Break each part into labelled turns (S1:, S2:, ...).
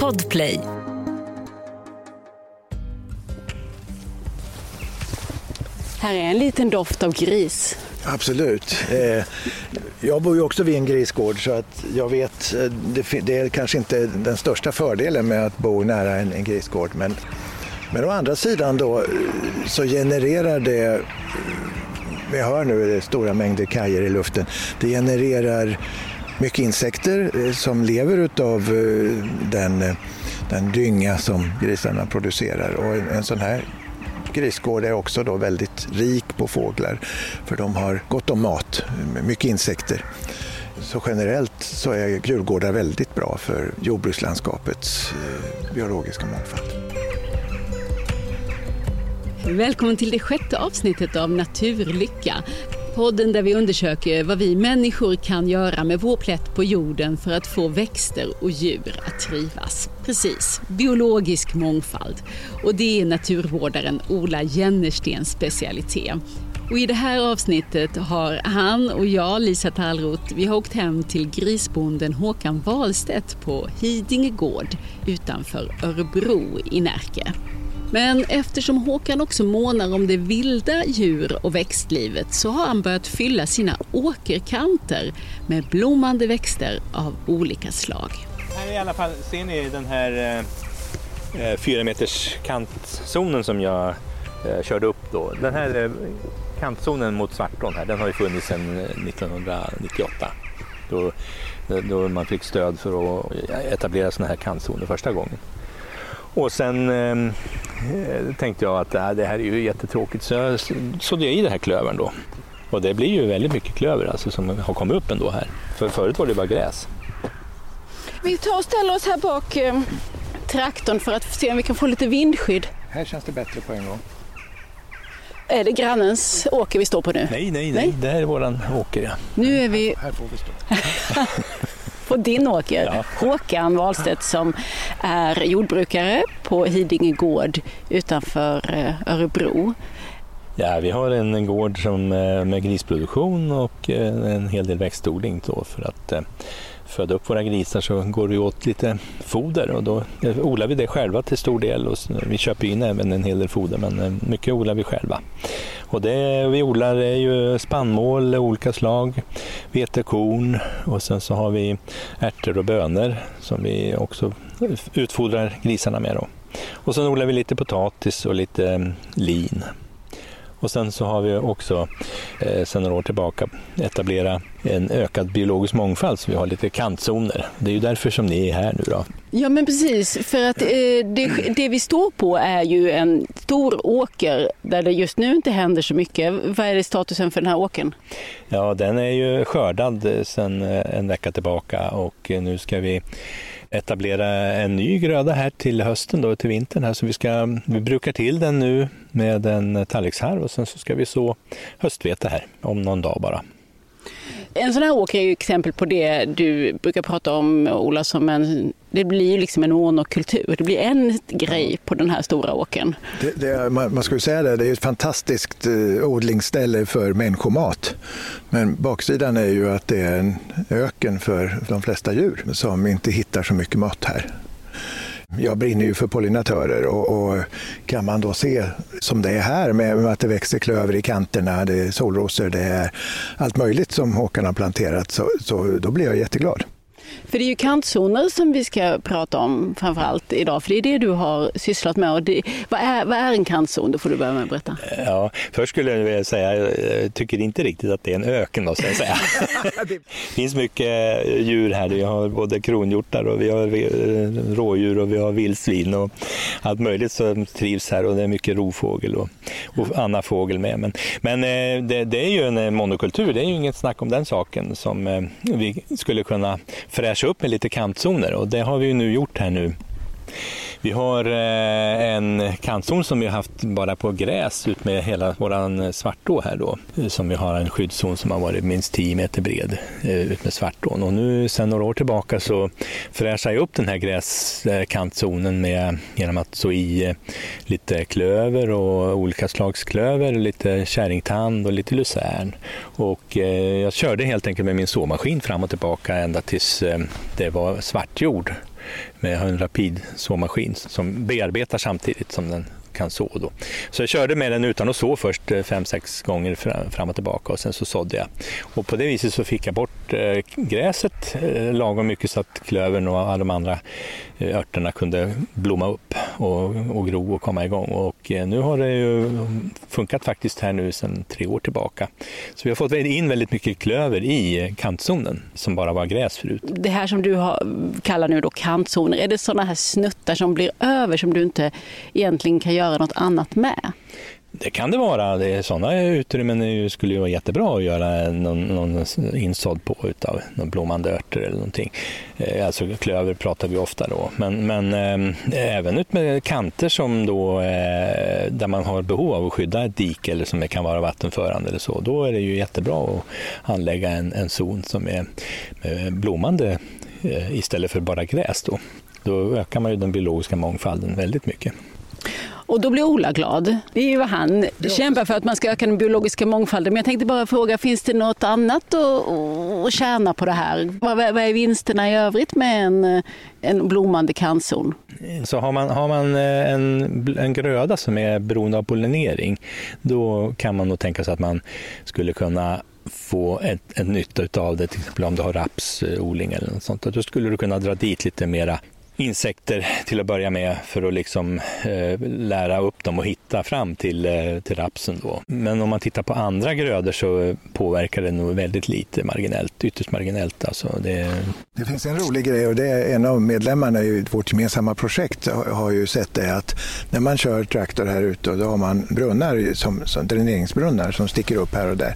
S1: Podplay.
S2: Här är en liten doft av gris.
S3: Absolut. Eh, jag bor ju också vid en grisgård så att jag vet, eh, det är kanske inte den största fördelen med att bo nära en, grisgård men, men å andra sidan då eh, så genererar det, vi hör nu det stora mängder kajer i luften, det genererar mycket insekter eh, som lever utav eh, den, eh, den dynga som grisarna producerar och en, sån här grisgård är också då väldigt rik på fåglar för de har gott om mat, mycket insekter. Så generellt så är djurgårdar väldigt bra för jordbrukslandskapets biologiska mångfald.
S2: Välkommen till det sjätte avsnittet av Naturlycka. Podden där vi undersöker vad vi människor kan göra med vår plätt på jorden för att få växter och djur att trivas. Precis, biologisk mångfald. Och det är naturvårdaren Ola Jennerstens specialitet. Och I det här avsnittet har han och jag, Lisa Tallroth, vi har åkt hem till grisbonden Håkan Wahlstedt på Hidinge gård utanför Örebro i Närke. Men eftersom Håkan också månar om det vilda djur och växtlivet så har han börjat fylla sina åkerkanter med blommande växter av olika slag.
S4: Här i alla fall ser ni den här eh, eh, fyra meters kantzonen som jag eh, körde upp då. Den här eh, kantzonen mot Svartån här, den har ju funnits sedan eh, 1998. Då, då man fick stöd för att eh, etablera sådana här kantzoner första gången. Och sen ehm, eh, tänkte jag att äh, det här är ju jättetråkigt så jag sådde jag i den här klövern då. Och det blir ju väldigt mycket klöver alltså, som har kommit upp ändå här. För förut var det bara gräs.
S2: Vi tar och ställer oss här bak eh, traktorn för att se om vi kan få lite vindskydd.
S3: Här känns det bättre på en gång.
S2: Är det grannens åker vi står på nu?
S4: Nej, nej, nej. nej. Det här är våran åker. Ja.
S2: Nu är vi...
S3: Här, här får vi stå.
S2: på din åker. Ja. Håkan Wahlstedt som är jordbrukare på Hidinge gård utanför eh, Örebro.
S4: Ja, vi har en gård som, eh, med grisproduktion och eh, en hel del växtodling då för att föda upp våra grisar så går det åt lite foder och då eh, odlar vi det själva till stor del och vi köper in även en hel del foder men eh, mycket odlar vi själva. Och det vi odlar är ju spannmål olika slag, vetekorn och sen så har vi ärtor och bönor som vi också utfodrar grisarna med. Då. Och sen odlar vi lite potatis och lite eh, lin. Och sen så har vi också eh, sedan några år tillbaka etablerat en ökad biologisk mångfald så vi har lite kantzoner. Det är ju därför som ni är här nu då.
S2: Ja men precis, för att eh, det, det, vi står på är ju en stor åker där det just nu inte händer så mycket. Vad är statusen för den här åkern?
S4: Ja den är ju skördad sedan eh, en vecka tillbaka och eh, nu ska vi etablera en ny gröda här till hösten, då, till vintern. Här. Så vi, ska, vi brukar till den nu med en tallriksharv och sen så ska vi så höstvete här om någon dag bara.
S2: En sån här åker är ju exempel på det du brukar prata om Ola som en, det blir ju liksom en monokultur. Det blir en grej på den här stora åkern.
S3: Det, det, man, man skulle säga det, det är ett fantastiskt eh, odlingsställe för människomat. Men baksidan är ju att det är en öken för de flesta djur som inte hittar så mycket mat här. Jag brinner ju för pollinatörer och, och, kan man då se som det är här med att det växer klöver i kanterna, det är solrosor, det är allt möjligt som Håkan har planterat så, så då blir jag jätteglad.
S2: För det är ju kantzoner som vi ska prata om framförallt idag, för det är det du har sysslat med. Och det, vad, är, vad är en kantzon? Det får du börja med att berätta.
S4: Ja, först skulle jag vilja säga, jag tycker inte riktigt att det är en öken då, jag säga. det finns mycket djur här. Vi har både kronhjortar och vi har rådjur och vi har vildsvin och allt möjligt som trivs här och det är mycket rovfågel och, och annan fågel med. Men, men eh, det, det, är ju en monokultur, det är ju inget snack om den saken som eh, vi skulle kunna fräscha upp med lite kantzoner. Och det har vi ju nu gjort här nu vi har eh, en kantzon som vi har haft bara på gräs ut med hela våran svartå här då. Som vi har en skyddszon som har varit minst 10 meter bred eh, ut med svartån. Och nu sedan några år tillbaka så fräschar jag upp den här gräskantzonen med, genom att så i eh, lite klöver och olika slags klöver, lite kärringtand och lite lucern. Och jag körde helt enkelt med min såmaskin fram och tillbaka ända tills det var svartjord med en rapid såmaskin som bearbetar samtidigt som den kan så. Då. Så jag körde med den utan att så först eh, fem, sex gånger fram och tillbaka och sen så sådde jag. Och på det viset så fick jag bort eh, gräset eh, lagom mycket så att klövern och alla de andra Eh, örterna kunde blomma upp och, och gro och komma igång. Och eh, nu har det ju funkat faktiskt här nu sedan tre år tillbaka. Så vi har fått in väldigt mycket klöver i kantzonen som bara var gräs förut.
S2: Det här som du har, kallar nu då kantzoner, är det sådana här snuttar som blir över som du inte egentligen kan göra göra något annat med?
S4: Det kan det vara. Det är sådana utrymmen skulle ju vara jättebra att göra någon, någon insådd på utav någon blommande örter eller någonting. Eh, alltså klöver pratar vi ofta då. Men, men äh, även ut med kanter som då, äh, där man har behov av att skydda ett dike eller som kan vara vattenförande eller så. Då är det ju jättebra att anlägga en, en zon som är blommande äh, istället för bara gräs. Då. då ökar man ju den biologiska mångfalden väldigt mycket.
S2: Och då blir Ola glad. Det är ju vad han kämpar för, att man ska öka den biologiska mångfalden. Men jag tänkte bara fråga, finns det något annat att, att tjäna på det här? Vad, vad är vinsterna i övrigt med en, en blommande kantzon?
S4: Så har man, har man eh, en, en gröda som är beroende av pollinering, då kan man nog tänka sig att man skulle kunna få ett, ett nytta av det, till exempel om du har rapsodling eller något sånt. Då skulle du kunna dra dit lite mera insekter till att börja med för att liksom eh, lära upp dem och hitta fram till, eh, till rapsen. Då. Men om man tittar på andra grödor så påverkar det nog väldigt lite marginellt, ytterst marginellt. Alltså det...
S3: det finns en rolig grej och det är en av medlemmarna i vårt gemensamma projekt har ju sett det att när man kör traktor här ute då har man brunnar som, som dräneringsbrunnar som sticker upp här och där.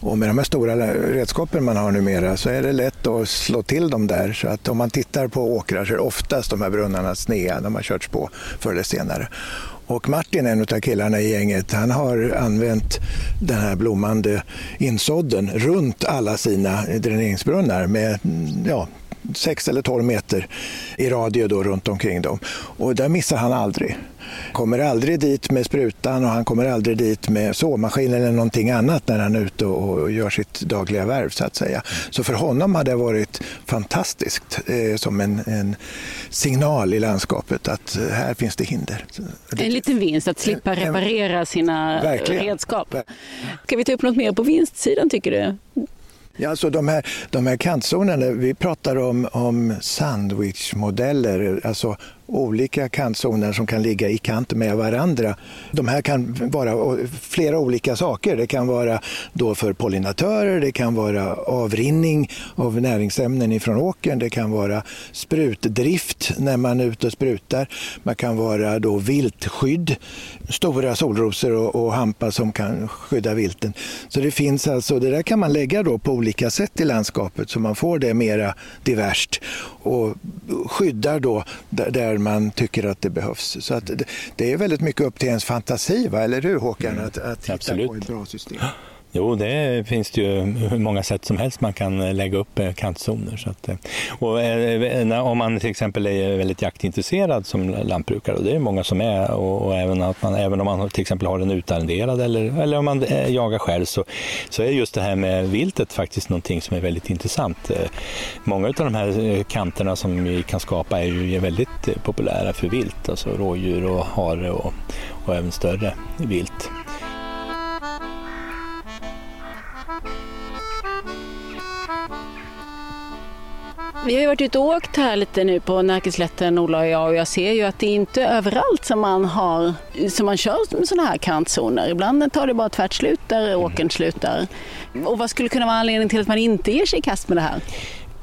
S3: Och med de här stora redskapen man har numera så är det lätt att slå till dem där. Så att om man tittar på åkrar så är det ofta oftast de här brunnarna sneda. De har körts på förr eller senare. Och Martin, en av killarna i gänget, han har använt den här blommande insådden runt alla sina dräneringsbrunnar med ja, 6 eller 12 meter i radie då runt omkring dem. Och där missar han aldrig kommer aldrig dit med sprutan och han kommer aldrig dit med såmaskin eller någonting annat när han är ute och gör sitt dagliga värv så att säga. Så för honom har det varit fantastiskt eh, som en, en, signal i landskapet att eh, här finns det hinder.
S2: En liten vinst att slippa reparera sina Verkligen. redskap. Ska vi ta upp något mer på vinstsidan tycker du?
S3: Ja, alltså de, här, de här kantzonerna, vi pratar om, om sandwichmodeller, alltså olika kantzoner som kan ligga i kant med varandra. De här kan vara flera olika saker. Det kan vara då för pollinatörer, det kan vara avrinning av näringsämnen ifrån åkern, det kan vara sprutdrift när man är ute och sprutar. Man kan vara då viltskydd, stora solrosor och, och hampa som kan skydda vilten. Så det finns alltså, det där kan man lägga då på olika sätt i landskapet så man får det mera diverst och skyddar då där man tycker att det behövs. Så att det är väldigt mycket upp till ens fantasi, va? eller hur Håkan? Mm. Att, att hitta Absolut. på ett bra system.
S4: Jo, det finns det ju hur många sätt som helst man kan eh, lägga upp eh, kantzoner. Så att, eh. och om man till exempel är väldigt jaktintresserad som lantbrukare, och det är många som är, och, och även, att man, även om man till exempel har den utarrenderad eller, eller om man jagar själv, så, så är just det här med viltet faktiskt någonting som är väldigt intressant. Många av de här kanterna som vi kan skapa är ju väldigt populära för vilt, alltså rådjur och hare och, och även större vilt.
S2: Vi har ju varit ute och åkt här lite nu på Närkeslätten, Ola och jag, och jag ser ju att det inte är överallt som man, har, som man kör med sådana här kantzoner. Ibland tar det bara tvärt slut där åkern slutar. Och vad skulle kunna vara anledningen till att man inte ger sig i kast med det här?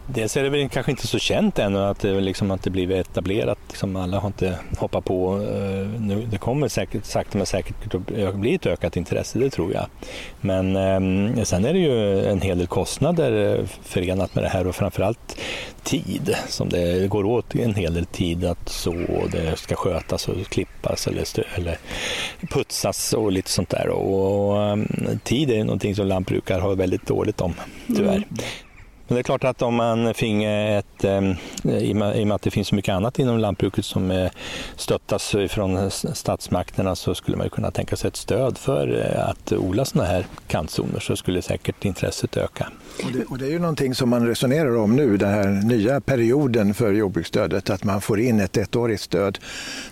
S4: Dels är det väl kanske inte så känt ännu att det, liksom, att det blivit etablerat. Liksom alla har inte hoppat på. Eh, nu, det kommer säkert sakta men säkert att bli ett ökat intresse, det tror jag. Men eh, sen är det ju en hel del kostnader eh, förenat med det här och framförallt tid. Som det går åt en hel del tid att så det ska skötas och klippas eller, eller putsas och lite sånt där. Och, och tid är någonting som lantbrukare har väldigt dåligt om, tyvärr. Mm. Men det är klart att om man finge ett, ehm, i och med att det finns så mycket annat inom lantbruket som eh, stöttas från statsmakterna så skulle man kunna tänka sig ett stöd för eh, att odla sådana här kantzoner så skulle säkert intresset öka.
S3: Och det, och det, är ju någonting som man resonerar om nu, den här nya perioden för jordbruksstödet, att man får in ett ettårigt stöd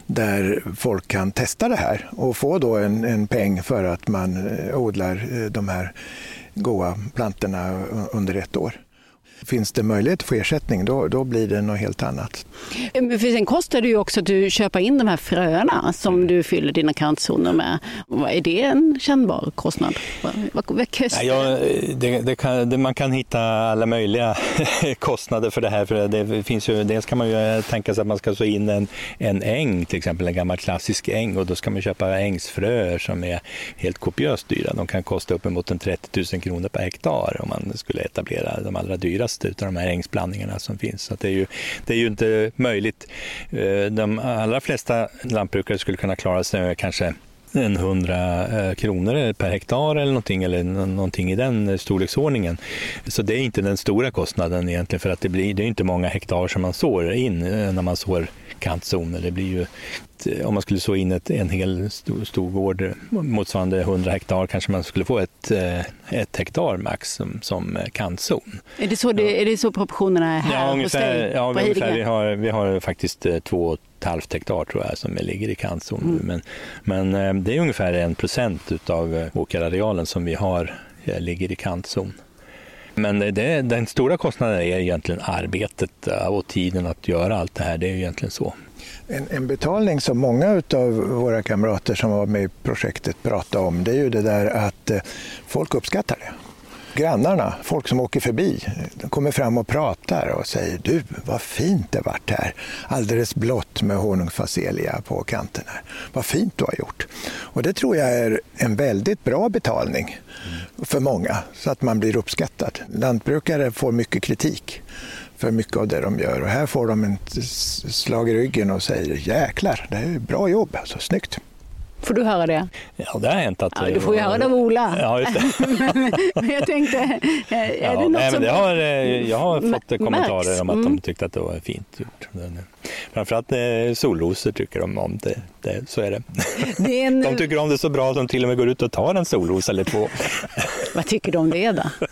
S3: där folk kan testa det här och få då en, en peng för att man eh, odlar de här goa plantorna under ett år. Finns det möjlighet att få ersättning då, då blir det något helt annat.
S2: Men för sen kostar det ju också att du köper in de här fröna som du fyller dina kantzoner med. Är det en kännbar kostnad? Vad, vad
S4: kostar ja, det, det kan, det, Man kan hitta alla möjliga kostnader för det här. För det finns ju, dels kan man ju tänka sig att man ska så in en, en äng, till exempel en gammal klassisk äng och då ska man köpa ängsfröer som är helt kopiöst dyra. De kan kosta uppemot en 30 000 kronor per hektar om man skulle etablera de allra dyraste bäst av de här ängsblandningarna som finns. Så det, är ju, det är ju inte möjligt. Eh, de allra flesta lantbrukare skulle kunna klara sig med kanske en 100 eh, kronor per hektar eller någonting, eller någonting i den storleksordningen. Så det är inte den stora kostnaden egentligen för att det blir det är inte många hektar som man sår in eh, när man sår kantzoner. Det blir ju Eh, om man skulle så in ett, en hel stor, stor gård motsvarande 100 hektar kanske man skulle få ett, eh, ett hektar max som, som kantzon.
S2: Är det, så det, är det så proportionerna är här
S4: ja, ungefär, hos dig? Ja, ungefär. Vi, har, vi har faktiskt eh, två och ett halvt hektar tror jag som ligger i kantzon. Mm. Men, men det är ungefär en procent av åkerarealen som vi har ligger i kantzon. Men det, den stora kostnaden är egentligen arbetet och tiden att göra allt det här. Det är egentligen så.
S3: En, en, betalning som många av våra kamrater som var med i projektet pratade om, det är ju det där att eh, folk uppskattar det. Grannarna, folk som åker förbi, de kommer fram och pratar och säger du, vad fint det vart här. Alldeles blått med honungsfacelia på kanterna. Vad fint du har gjort. Och det tror jag är en väldigt bra betalning för många, så att man blir uppskattad. Lantbrukare får mycket kritik för mycket av det de gör. Och här får de ett slag i ryggen och säger jäklar, det är bra jobb, alltså, snyggt.
S2: Får du höra det?
S4: Ja, det har hänt att...
S2: Ja, du får ju höra det av Ola.
S4: Ja, just det.
S2: men jag tänkte, är ja, det något nej,
S4: som... Det har, eh, jag har fått kommentarer om att mm. de tyckte att det var fint gjort. Framförallt eh, solrosor tycker de om det. det så är det. det är en... De tycker om det så bra att de till och med går ut och tar en solros eller två.
S2: Vad tycker du om det då?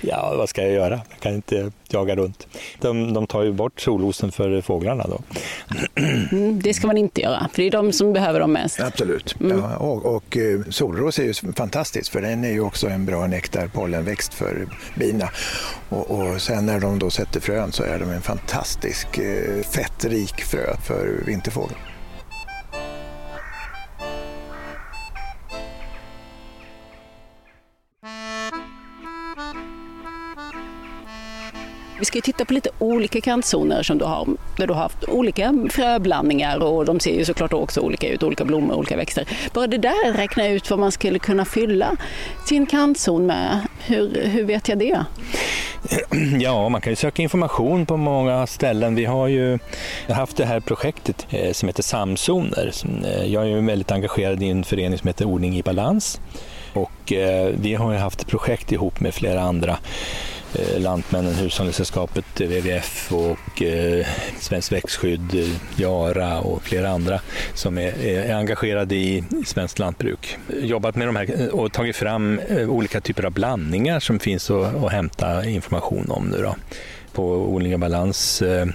S4: Ja, vad ska jag göra? Jag kan inte jaga runt. De, de tar ju bort solrosen för fåglarna då.
S2: Mm, det ska man inte göra, för det är de som behöver dem mest.
S3: Absolut. Mm. Ja, och, och eh, solros är ju fantastiskt, för den är ju också en bra nektarpollenväxt för bina. Och, och sen när de då sätter frön så är de en fantastisk eh, fettrik frö för vinterfågel.
S2: Vi ska titta på lite olika kantzoner som du har, där du har haft olika fröblandningar och de ser ju såklart också olika ut, olika blommor, olika växter. Bara det där, räkna ut vad man skulle kunna fylla sin kantzon med. Hur, hur vet jag det?
S4: Ja, man kan ju söka information på många ställen. Vi har ju haft det här projektet eh, som heter Samzoner. Eh, jag är ju väldigt engagerad i en förening som heter Ordning i balans och eh, vi har ju haft projekt ihop med flera andra Eh, Lantmännen, Hushållningssällskapet, WWF och eh, Svenskt växtskydd, Jara och flera andra som är, är engagerade i svenskt lantbruk. Jobbat med de här eh, och tagit fram eh, olika typer av blandningar som finns att, att hämta information om nu. Då på Odling Balans eh,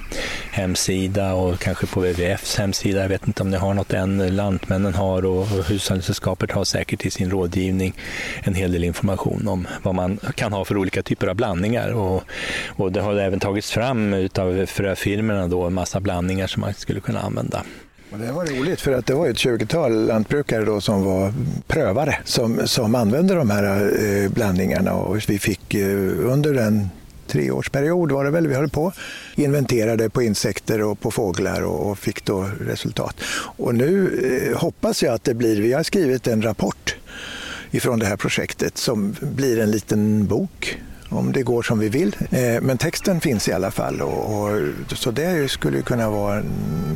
S4: hemsida och kanske på WWFs hemsida. Jag vet inte om ni har något än. Lantmännen har och, och Hushållningssällskapet har säkert i sin rådgivning en hel del information om vad man kan ha för olika typer av blandningar. Och, och det har även tagits fram av fröfirmorna då en massa blandningar som man skulle kunna använda.
S3: Och det var roligt för att det var ett 20-tal lantbrukare då som var prövare som, som använde de här eh, blandningarna och vi fick eh, under den treårsperiod var det väl vi höll på. Inventerade på insekter och på fåglar och fick då resultat. Och nu eh, hoppas jag att det blir, vi har skrivit en rapport ifrån det här projektet som blir en liten bok om det går som vi vill. Eh, men texten finns i alla fall och, och, så det skulle kunna vara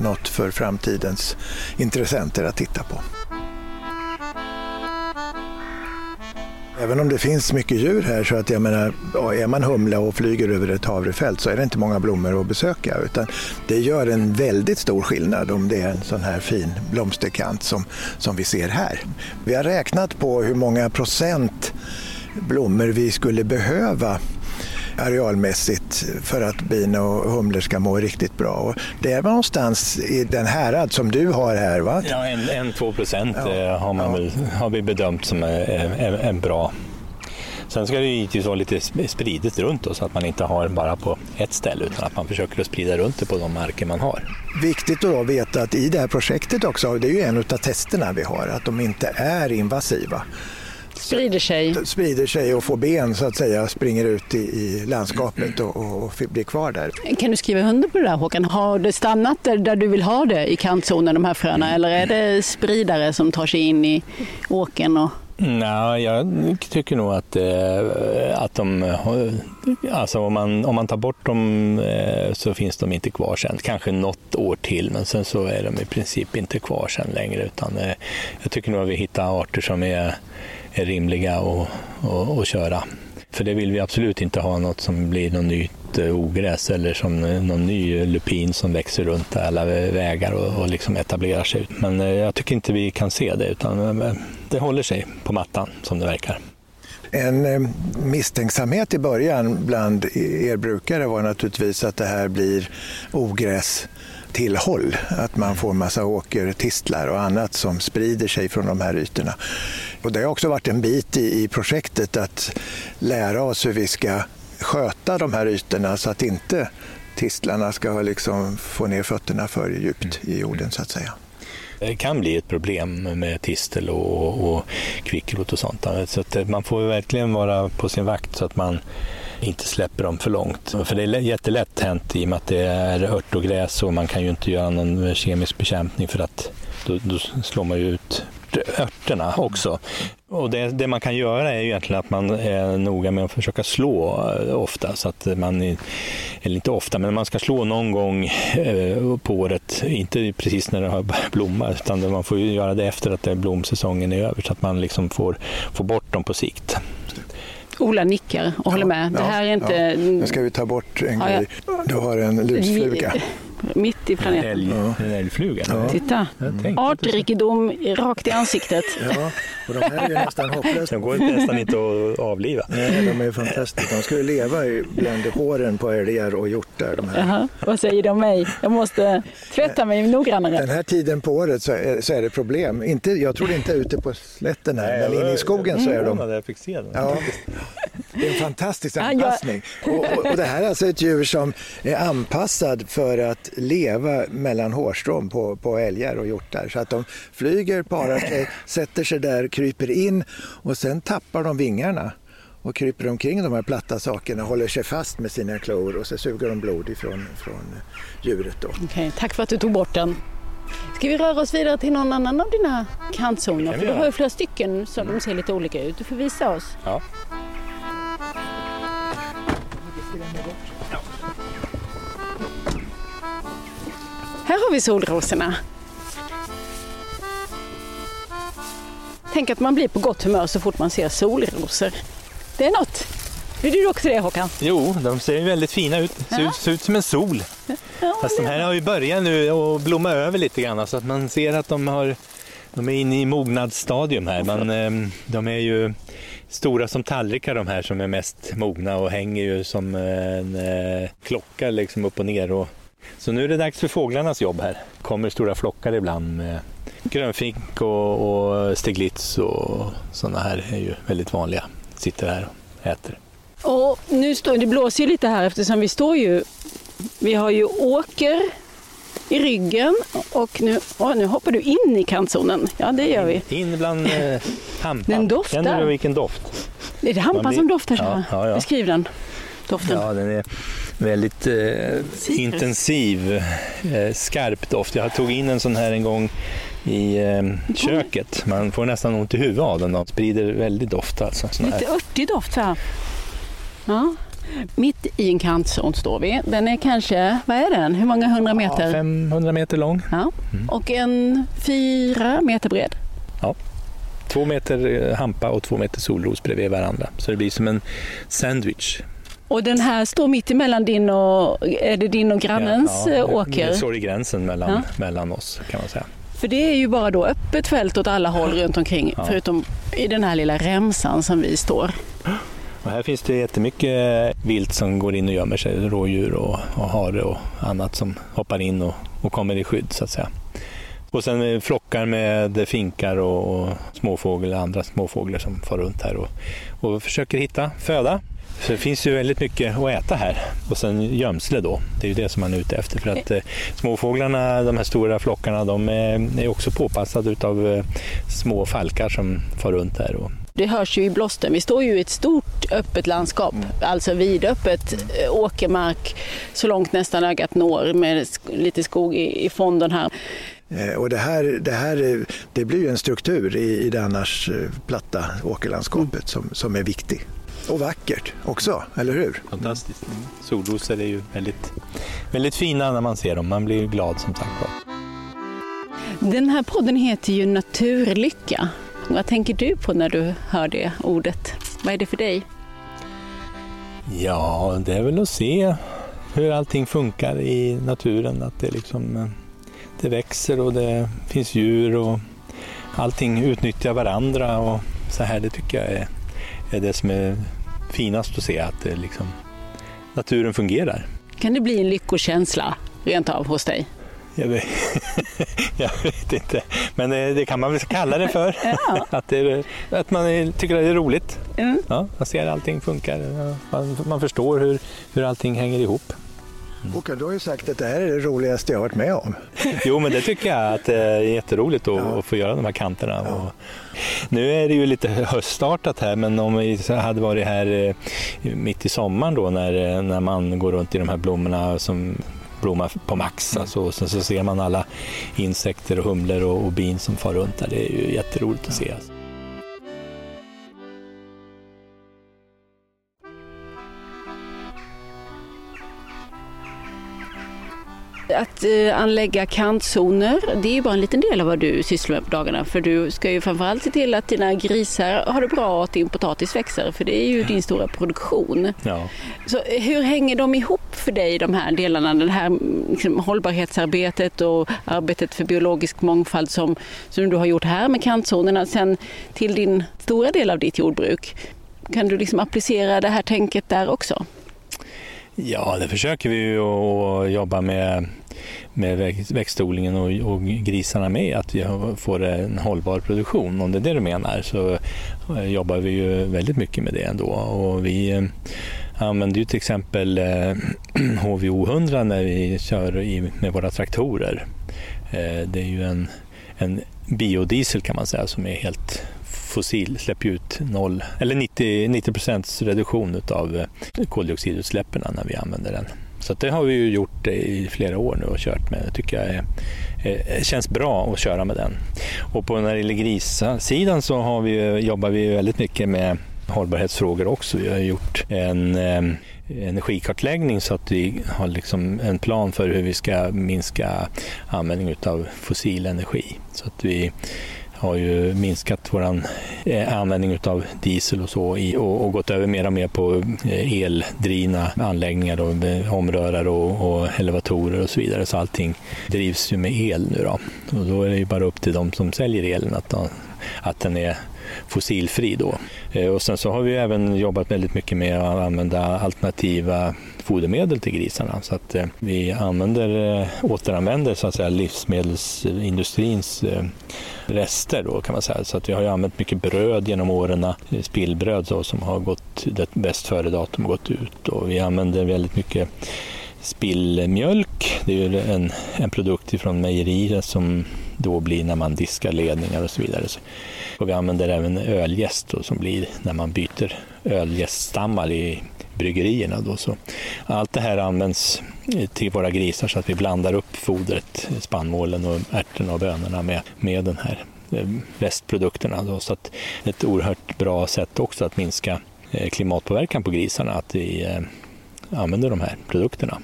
S3: något för framtidens intressenter att titta på. Även om det finns mycket djur här så att jag menar, är man humla och flyger över ett havrefält så är det inte många blommor att besöka utan det gör en väldigt stor skillnad om det är en sån här fin blomsterkant som, som vi ser här. Vi har räknat på hur många procent blommor vi skulle behöva arealmässigt för att bin och humlor ska må riktigt bra. Och det är någonstans i den härad som du har här va?
S4: Ja, en, en två procent ja. Eh, har, man väl, har vi bedömt som en bra Sen ska det givetvis vara lite spridigt runt då, så att man inte har bara på ett ställe utan att man försöker att sprida runt det på de marker man har.
S3: Viktigt att veta att i det här projektet också, det är ju en av testerna vi har, att de inte är invasiva.
S2: Sprider sig.
S3: Sprider sig och får ben så att säga, springer ut i, i landskapet och, och, och, blir kvar där.
S2: Kan du skriva under på det där Håkan? Har det stannat där, där du vill ha det i kantzonen, de här fröna, eller är det spridare som tar sig in i åken? Och...
S4: Nej, jag tycker nog att, eh, att de, alltså om man, om man tar bort dem eh, så finns de inte kvar sen. Kanske något år till, men sen så är de i princip inte kvar sen längre. Utan eh, jag tycker nog att vi hittar arter som är är rimliga att, att, att köra. För det vill vi absolut inte ha något som blir något nytt eh, ogräs eller som eh, någon ny lupin som växer runt alla vägar och, och liksom etablerar sig. Men eh, jag tycker inte vi kan se det utan det håller sig på mattan som det verkar.
S3: En misstänksamhet i början bland e-, er brukare var naturligtvis att det här blir ogräs tillhåll. Att man får massa åkertistlar och annat som sprider sig från de här ytorna. Och det har också varit en bit i, i projektet att lära oss hur vi ska sköta de här ytorna så att inte tistlarna ska liksom få ner fötterna för djupt i jorden så att säga.
S4: Det kan bli ett problem med tistel och, och kvickrot och sånt. Så man får verkligen vara på sin vakt så att man inte släpper dem för långt. För det är jättelätt hänt i och med att det är ört och gräs och man kan ju inte göra någon kemisk bekämpning för att då, då slår man ju ut örterna också. Och det, det, man kan göra är ju egentligen att man är noga med att försöka slå eh, ofta. Så att man, eller inte ofta, men man ska slå någon gång eh, på året. Inte precis när det har börjat blomma, utan man får göra det efter att blomsäsongen är över så att man liksom får, får bort dem på sikt.
S2: Ola nickar och håller med. Det här är inte... Ja.
S3: Nu ska vi ta bort en grej. Du har en lusfluga
S2: mitt i planeten.
S4: Älg, En älgfluga?
S2: Ja. Titta, artrikedom rakt i ansiktet.
S3: Ja, och de här är nästan hopplösa.
S4: De går nästan inte att avliva.
S3: Nej, de är fantastiska. De ska ju leva bland håren på älgar och hjortar. De här.
S2: Jaha. Vad säger de mig? Jag måste tvätta mig noggrannare.
S3: Den här tiden på året så är, så är det problem. Inte, jag tror inte ute på slätten här, Nej, men inne i skogen så är de...
S4: Jag fick se dem.
S3: Ja. Det är en fantastisk anpassning. Och, och, och, det här är alltså ett djur som är anpassad för att leva mellan hårstrån på, på älgar och hjortar. Så att de flyger, parar sig, sätter sig där, kryper in och sen tappar de vingarna och kryper omkring de här platta sakerna, håller sig fast med sina klor och så suger de blod ifrån från djuret. Då.
S2: Okay, tack för att du tog bort den. Ska vi röra oss vidare till någon annan av dina kantzoner? För du har ju flera stycken som ser lite olika ut. Du får visa oss.
S4: Ja.
S2: Här har vi solrosorna. Tänk att man blir på gott humör så fort man ser solrosor. Det är något. Är du också det Håkan?
S4: Jo, de ser väldigt fina ut. Ser, ja. ut, ser ut som en sol. Ja, Fast de här har ju börjat nu att blomma över lite grann så att man ser att de, har, de är inne i mognadsstadium här. Men ehm, de är ju stora som tallrikar de här som är mest mogna och hänger ju som en eh, klocka liksom upp och ner. Och så nu är det dags för fåglarnas jobb här. kommer stora flockar ibland med grönfink och, och steglitz och sådana här är ju väldigt vanliga. Sitter här och äter.
S2: Och nu står, det blåser ju lite här eftersom vi står ju, vi har ju åker i ryggen och nu, åh, nu hoppar du in i kantzonen. Ja, det gör vi.
S4: In bland eh, hampan.
S2: Den doftar.
S4: Känner du vilken doft?
S2: Är det hampan blir... som doftar så? Ja, ja, ja. Beskriv den. doften?
S4: Ja, den är väldigt eh, intensiv, eh, skarp doft. Jag tog in en sån här en gång i eh, köket. Man får nästan ont i huvudet av den. Den sprider väldigt doft. Alltså,
S2: Lite örtig doft här. Ja. Mitt i en kantzon står vi. Den är kanske, vad är den? Hur många hundra meter?
S4: Ja, 500 meter lång.
S2: Ja.
S4: Mm.
S2: Och en fyra meter bred.
S4: Ja. Två meter eh, hampa och två meter solros bredvid varandra. Så det blir som en sandwich.
S2: Och den här står mitt emellan din och, är det din och grannens
S4: ja,
S2: ja, åker?
S4: Det står i gränsen mellan, ja. mellan oss kan man säga.
S2: För det är ju bara då öppet fält åt alla håll runt omkring ja. förutom i den här lilla remsan som vi står.
S4: Och här finns det jättemycket vilt som går in och gömmer sig, rådjur och, och hare och annat som hoppar in och, och kommer i skydd så att säga. Och sen flockar med finkar och, och småfåglar, andra småfåglar som far runt här och, och försöker hitta föda. Så det finns ju väldigt mycket att äta här. Och sen gömsle då, det är ju det som man är ute efter. För att eh, småfåglarna, de här stora flockarna, de är, är också påpassade av eh, små falkar som far runt här. Och...
S2: Det hörs ju i blåsten. Vi står ju i ett stort öppet landskap, mm. alltså vidöppet eh, åkermark så långt nästan ögat når med lite skog i, i fonden här.
S3: Och det här, det här det blir ju en struktur i, i det annars platta åkerlandskapet mm. som, som är viktig. Och vackert också, eller hur?
S4: Fantastiskt. Mm. Solrosor är ju väldigt, väldigt fina när man ser dem. Man blir glad som sagt
S2: Den här podden heter ju Naturlycka. Vad tänker du på när du hör det ordet? Vad är det för dig?
S4: Ja, det är väl att se hur allting funkar i naturen. Att det, liksom, det växer och det finns djur och allting utnyttjar varandra och så här. Det tycker jag är, är det som är finast att se att liksom, naturen fungerar.
S2: Kan det bli en lyckokänsla rent av hos dig?
S4: Jag vet, jag vet inte, men det, det, kan man väl kalla det för. Ja. att, det, att man tycker att det är roligt. Mm. Ja, man ser att allting funkar, man, man förstår hur, hur allting hänger ihop.
S3: Håkan, du har ju sagt att det här är det roligaste jag har varit med om.
S4: jo, men det tycker jag att det är jätteroligt att, ja. att få göra de här kanterna. Ja. Nu är det ju lite höststartat här, men om vi hade varit här eh, mitt i sommaren då när, eh, när man går runt i de här blommorna som blommar på max. Mm. Alltså, och sen så ser man alla insekter och humlor och, och bin som far runt där. Det är ju jätteroligt att se. Alltså.
S2: Att eh, anlägga kantzoner, det är ju bara en liten del av vad du sysslar med på dagarna. För du ska ju framförallt se till att dina grisar har det bra och att din potatis växer. För det är ju din stora produktion. Ja. Så hur hänger de ihop för dig, de här delarna? Det här liksom, hållbarhetsarbetet och arbetet för biologisk mångfald som, som du har gjort här med kantzonerna. Sen till din stora del av ditt jordbruk. Kan du liksom applicera det här tänket där också?
S4: Ja, det försöker vi ju att jobba med, med växtodlingen och, och, grisarna med, att vi får en hållbar produktion. Om det är det du menar så eh, jobbar vi ju väldigt mycket med det ändå. Och vi eh, använder ju till exempel eh, HVO 100 när vi kör i, med våra traktorer. Det är ju en, en biodiesel kan man säga som är helt fossil släpper ut noll, eller 90, 90 procents reduktion av eh, koldioxidutsläppen när vi använder den. Så det har vi ju gjort i flera år nu och kört med. Det tycker jag är, är, känns bra att köra med den. Och på när det gäller grissidan så har vi, jobbar vi väldigt mycket med hållbarhetsfrågor också. Vi har gjort en eh, energikartläggning så att vi har liksom en plan för hur vi ska minska användningen av fossil energi. Så att vi har ju minskat vår eh, användning av diesel och så och, gått över mer och mer på eh, eldrivna anläggningar, då, eh, omrörare och, och, elevatorer och så vidare. Så allting drivs ju med el nu då. Och då är det ju bara upp till de som säljer elen att, att den är fossilfri då. Eh, och sen så har vi även jobbat väldigt mycket med att använda alternativa fodermedel till grisarna så att eh, vi använder, eh, återanvänder så att säga livsmedelsindustrins rester då kan man säga. Så att vi har ju använt mycket bröd genom åren, spillbröd så, som har gått, det bäst före-datum gått ut och vi använder väldigt mycket spillmjölk. Det är ju en, en produkt från mejerier som då blir när man diskar ledningar och så vidare. Och vi använder även öljäst som blir när man byter öljäststammar i bryggerierna. Då. Så allt det här används till våra grisar så att vi blandar upp fodret, spannmålen och ärtorna och bönorna med, med den här eh, västprodukterna. Då. Så att ett oerhört bra sätt också att minska eh, klimatpåverkan på grisarna att vi eh, använder de här produkterna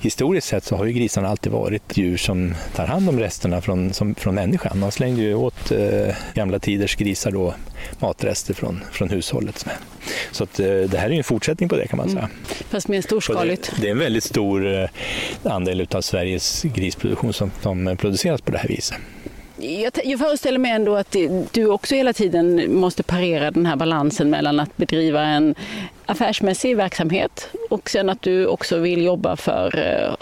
S4: historiskt sett så har ju grisarna alltid varit djur som tar hand om resterna från, som, från människan. Man slängde ju åt eh, gamla tiders grisar då matrester från, från hushållet. Så att, eh, det här är en fortsättning på det kan man säga. Mm.
S2: Fast mer storskaligt.
S4: Det, det, är en väldigt stor eh, andel av Sveriges grisproduktion som, som produceras på det här viset.
S2: Jag, jag föreställer mig ändå att du också hela tiden måste parera den här balansen mellan att bedriva en affärsmässig verksamhet och sen att du också vill jobba för eh,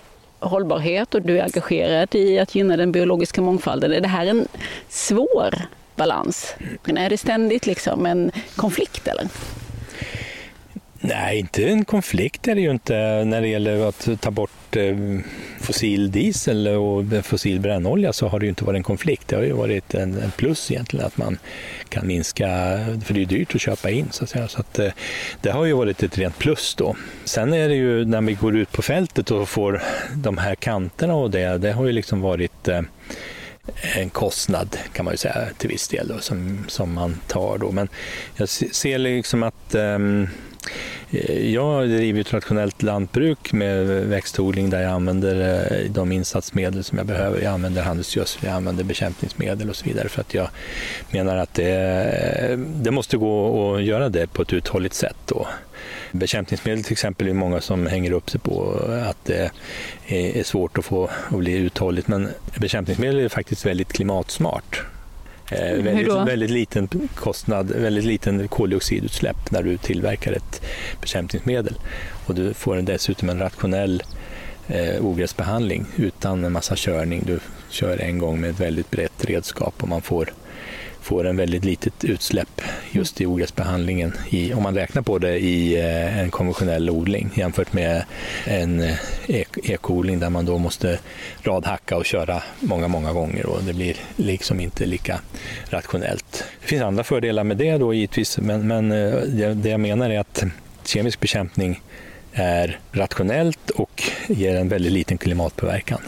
S2: hållbarhet och du är engagerad i att gynna den biologiska mångfalden. Är det här en svår balans? Är det ständigt liksom en konflikt eller?
S4: Nej, inte en konflikt är det ju inte när det gäller att ta bort varit eh, fossil diesel och fossil brännolja så har det ju inte varit en konflikt. Det har ju varit en, plus egentligen att man kan minska, för det är ju dyrt att köpa in så att säga. Så att, eh, det har ju varit ett rent plus då. Sen är det ju när vi går ut på fältet och får de här kanterna och det, det har ju liksom varit eh, en kostnad kan man ju säga till viss del då, som, som man tar då. Men jag ser liksom att um, Eh, jag driver ett rationellt lantbruk med växtodling där jag använder eh, de insatsmedel som jag behöver. Jag använder handelsgödsel, jag använder bekämpningsmedel och så vidare för att jag menar att det, det måste gå att göra det på ett uthålligt sätt. Då. Bekämpningsmedel till exempel är många som hänger upp sig på att det är svårt att få att bli uthålligt men bekämpningsmedel är faktiskt väldigt klimatsmart. Eh, väldigt, väldigt, liten kostnad, väldigt liten koldioxidutsläpp när du tillverkar ett bekämpningsmedel. Och du får dessutom en rationell eh, ogräsbehandling utan en massa körning. Du kör en gång med ett väldigt brett redskap och man får får en väldigt litet utsläpp just i ogräsbehandlingen i, om man räknar på det i eh, en konventionell odling jämfört med en eh, ekoodling där man då måste radhacka och köra många, många gånger och det blir liksom inte lika rationellt. Det finns andra fördelar med det då givetvis, men, men eh, det, det jag menar är att kemisk bekämpning är rationellt och ger en väldigt liten klimatpåverkan.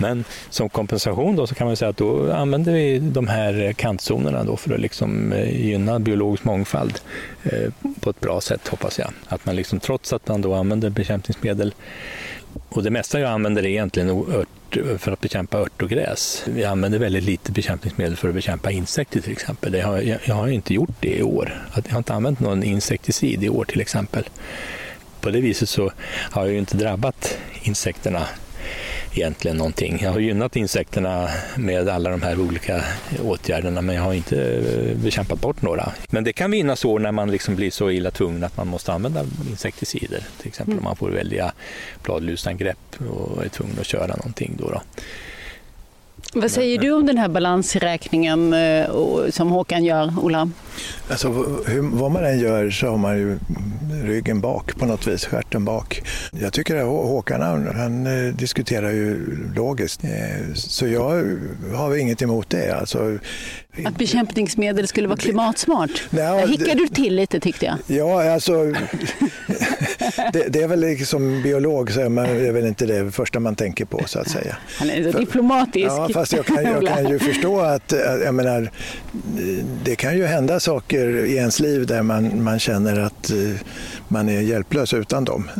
S4: Men som kompensation då så kan man säga att då använder vi de här kantzonerna då för att liksom eh, gynna biologisk mångfald eh, på ett bra sätt hoppas jag. Att man liksom, trots att man då använder bekämpningsmedel och det mesta jag använder är egentligen ört, för att bekämpa ört och gräs. Vi använder väldigt lite bekämpningsmedel för att bekämpa insekter till exempel. Det har, jag, jag har inte gjort det i år. Jag har inte använt någon insekticid i år till exempel. På det viset så har jag ju inte drabbat insekterna egentligen någonting. Jag har gynnat insekterna med alla de här olika åtgärderna men jag har inte eh, bekämpat bort några. Men det kan vinnas år när man liksom blir så illa tvungen att man måste använda insekticider. Till exempel mm. om man får välja bladlusangrepp och är tvungen att köra någonting. Då, då.
S2: Vad säger du om den här balansräkningen eh, som Håkan gör, Ola?
S3: Alltså, hur, vad man än gör så har man ju ryggen bak på något vis, stjärten bak. Jag tycker att Håkan han, han eh, diskuterar ju logiskt, eh, så jag har inget emot det. Alltså,
S2: att bekämpningsmedel skulle vara klimatsmart? Nej, hickade du till lite tyckte jag.
S3: Ja, alltså det, det, är väl liksom biolog så är, man, är väl inte det första man tänker på så att säga.
S2: Han är så För, diplomatisk.
S3: Ja, fast jag kan, jag kan ju förstå att jag menar, det kan ju hända saker i ens liv där man, man känner att eh, man är hjälplös utan dem.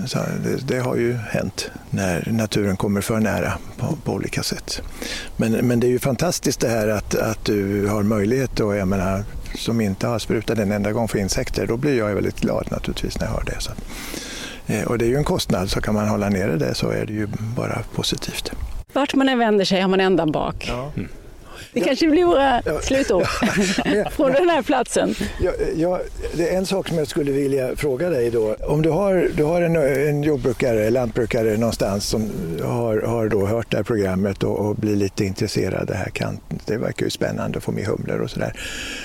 S3: Det, det, har ju hänt när naturen kommer för nära på, på, olika sätt. Men, men det är ju fantastiskt det här att, att du har möjlighet och jag menar, som inte har sprutat en enda gång för insekter, då blir jag väldigt glad naturligtvis när jag hör det. Så. Eh, och det är ju en kostnad, så kan man hålla nere det så är det ju bara positivt.
S2: Vart man än vänder sig har man ändan bak. Ja. Mm. Det kanske blir våra ja. slutord från den här platsen.
S3: Ja, ja, det är en sak som jag skulle vilja fråga dig då. Om du har, du har en, en jordbrukare, lantbrukare någonstans som har, har då hört det här programmet och, och blir lite intresserad. Det här kan, det verkar ju spännande att få med humlor och sådär.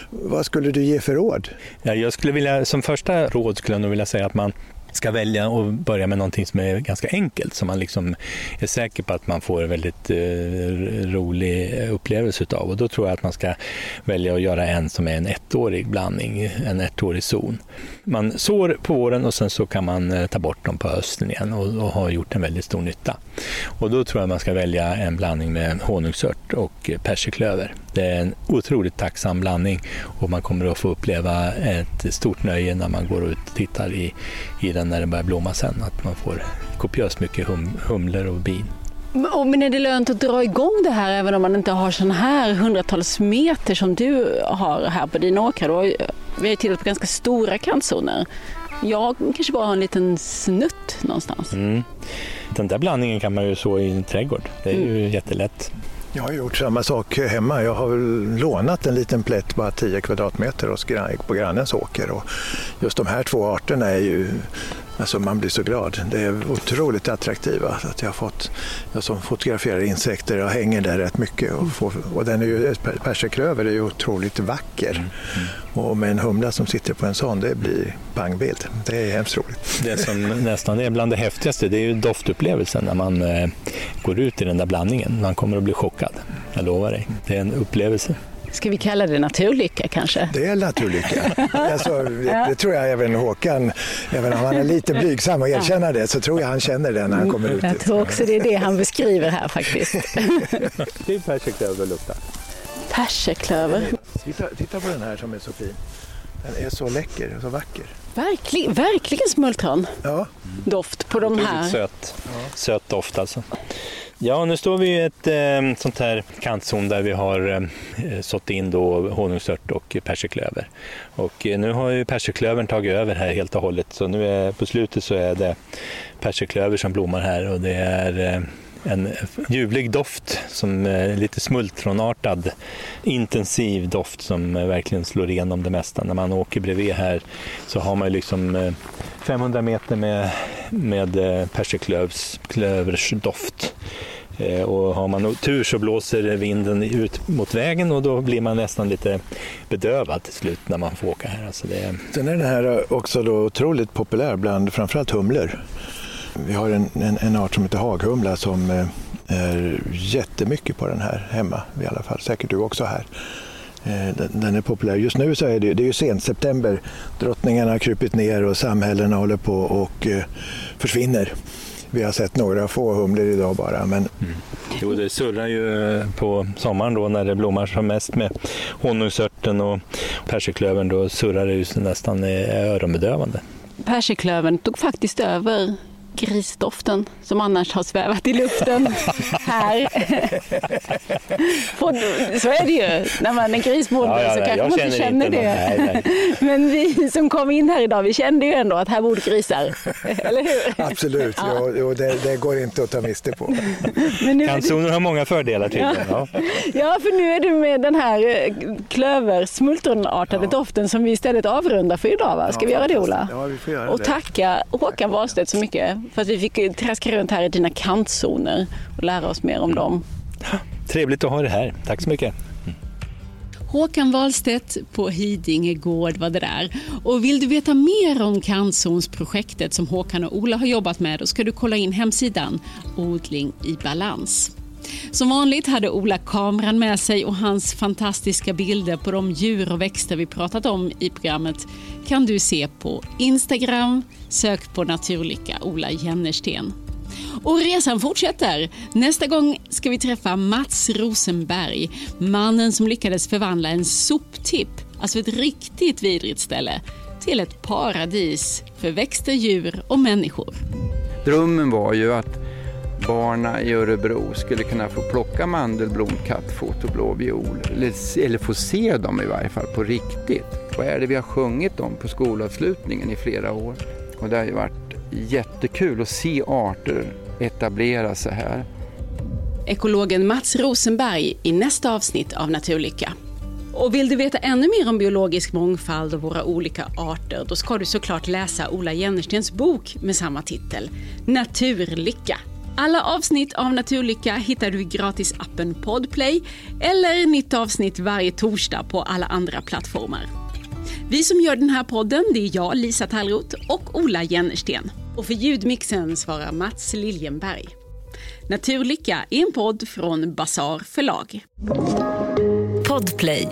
S3: Vad skulle du ge för råd?
S4: Ja, jag skulle vilja, som första råd skulle jag nog vilja säga att man ska välja att börja med någonting som är ganska enkelt, som man liksom är säker på att man får en väldigt eh, rolig upplevelse utav. Och då tror jag att man ska välja att göra en som är en ettårig blandning, en ettårig zon. Man sår på våren och sen så kan man eh, ta bort dem på hösten igen och, och har gjort en väldigt stor nytta. Och då tror jag man ska välja en blandning med honungsört och eh, persiklöver. Det är en otroligt tacksam blandning och man kommer att få uppleva ett stort nöje när man går ut och tittar i, i den när den börjar blomma sen. Att man får kopiöst mycket hum, humlor och bin.
S2: Men är det lönt att dra igång det här även om man inte har sådana här hundratals meter som du har här på dina åkrar? Vi har tittat på ganska stora kantzoner. Jag kanske bara har en liten snutt någonstans. Mm.
S4: Den där blandningen kan man ju så i en trädgård. Det är mm. ju jättelätt.
S3: Jag har gjort samma sak hemma. Jag har lånat en liten plätt, bara 10 kvadratmeter, på grannens åker. Och just de här två arterna är ju Alltså man blir så glad. Det är otroligt attraktiva. Att jag, har fått, jag som fotograferar insekter och hänger där rätt mycket. Och, får, och den är ju, perserklöver är ju otroligt vacker. Mm. Och med en humla som sitter på en sån, det blir pangbild. Det är hemskt roligt.
S4: Det som nästan är bland det häftigaste, det är ju doftupplevelsen när man eh, går ut i den där blandningen. Man kommer att bli chockad, jag lovar dig. Det är en upplevelse.
S2: Ska vi kalla det naturlycka kanske?
S3: Det är naturlycka. alltså, det, det, tror jag även Håkan, även om han är lite blygsam och erkänner det, så tror jag han känner det när han kommer ut.
S2: Jag tror också det är det han beskriver här faktiskt.
S4: det är persiklöver luktar.
S2: Persiklöver.
S3: Titta, titta på den här som är så fin. Den är så läcker och så vacker.
S2: Verkligen, verkligen smultron. Ja. Doft på de här.
S4: Söt, söt doft alltså. Ja, nu står vi i ett eh, sånt här kantzon där vi har eh, eh, sått in då honungsört och persiklöver. Och eh, nu har ju persiklövern tagit över här helt och hållet så nu är, på slutet så är det persiklöver som blommar här och det är eh, en ljuvlig doft, som är lite smultronartad, intensiv doft som eh, verkligen slår igenom det mesta. När man åker bredvid här så har man liksom 500 meter med, med eh, persiklövers doft. Eh, och har man tur så blåser vinden ut mot vägen och då blir man nästan lite bedövad till slut när man får åka här. Alltså det...
S3: Sen är den här också då otroligt populär bland framförallt humlor. Vi har en, en, en art som heter haghumla som eh, är jättemycket på den här hemma i alla fall. Säkert du också här. Eh, den, är populär. Just nu så är det, det är ju sent september. Drottningarna har krupit ner och samhällena håller på och eh, försvinner. Vi har sett några få humlor idag bara. Men... Mm.
S4: Jo, det surrar ju på sommaren då när det blommar som mest med honungsörten och persiklövern. Då surrar det ju nästan öronbedövande.
S2: Persiklövern tog faktiskt över grisdoften som annars har svävat i luften här. så är det ju. När man är grisbonde ja, ja, så kanske man inte känner det. Nej, nej. Men vi som kom in här idag, vi kände ju ändå att här bor grisar. Eller hur?
S3: Absolut, ja. Jo, det, det, går inte att ta miste på.
S4: Kantzonen har många fördelar tydligen.
S2: Ja. ja, för nu är det med den här eh, klöversmultronartade doften som vi istället avrundar för idag. Va? Ska vi göra det Ola?
S3: Ja, vi får göra
S2: Och tacka Håkan Wahlstedt så mycket för att vi fick traska runt här i dina kantzoner och lära oss mer om dem.
S4: Trevligt att ha dig här. Tack så mycket.
S2: Håkan Wahlstedt på Hidinge gård var det där. Och vill du veta mer om kantzonsprojektet som Håkan och Ola har jobbat med då ska du kolla in hemsidan Odling i balans. Som vanligt hade Ola kameran med sig och hans fantastiska bilder på de djur och växter vi pratat om i programmet kan du se på Instagram. Sök på Naturlycka Ola Jennersten. Och resan fortsätter. Nästa gång ska vi träffa Mats Rosenberg, mannen som lyckades förvandla en soptipp, alltså ett riktigt vidrigt ställe, till ett paradis för växter, djur och människor.
S1: Drömmen var ju att barna i Örebro skulle kunna få plocka mandelblom, kattfot och blå viol. Eller, eller få se dem i varje fall på riktigt. Vad är det vi har sjungit om på skolavslutningen i flera år? Och det har ju varit jättekul att se arter etablera sig här.
S2: Ekologen Mats Rosenberg i nästa avsnitt av Naturlycka. Och vill du veta ännu mer om biologisk mångfald och våra olika arter, då ska du såklart läsa Ola Jennerstens bok med samma titel, Naturlycka alla avsnitt av Naturlycka hittar du i gratisappen Podplay eller nytt avsnitt varje torsdag på alla andra plattformar. Vi som gör den här podden, det är jag, Lisa Tallroth och Ola Jennersten. Och för ljudmixen svarar Mats Liljenberg. Naturlycka är en podd från Bazar förlag.
S5: Podplay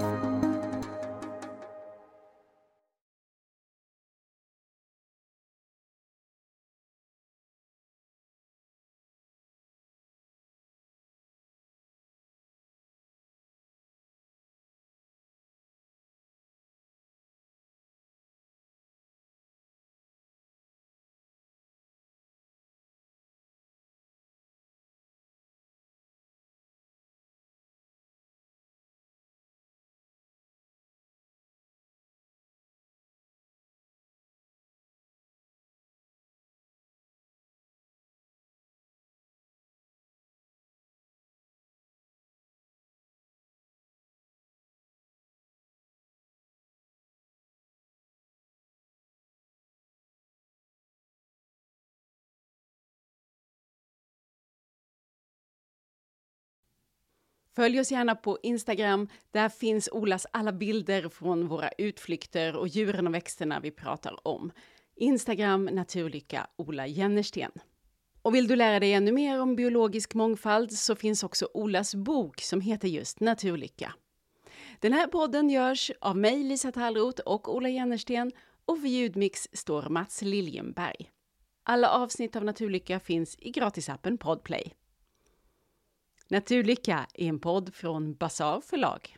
S2: Följ oss gärna på Instagram. Där finns Olas alla bilder från våra utflykter och djuren och växterna vi pratar om. Instagram Naturlycka Ola Jennersten. Och vill du lära dig ännu mer om biologisk mångfald så finns också Olas bok som heter just Naturlycka. Den här podden görs av mig, Lisa Tallroth och Ola Jennersten och för ljudmix står Mats Liljenberg. Alla avsnitt av Naturlycka finns i gratisappen Podplay. Naturlycka är en podd från Basar förlag.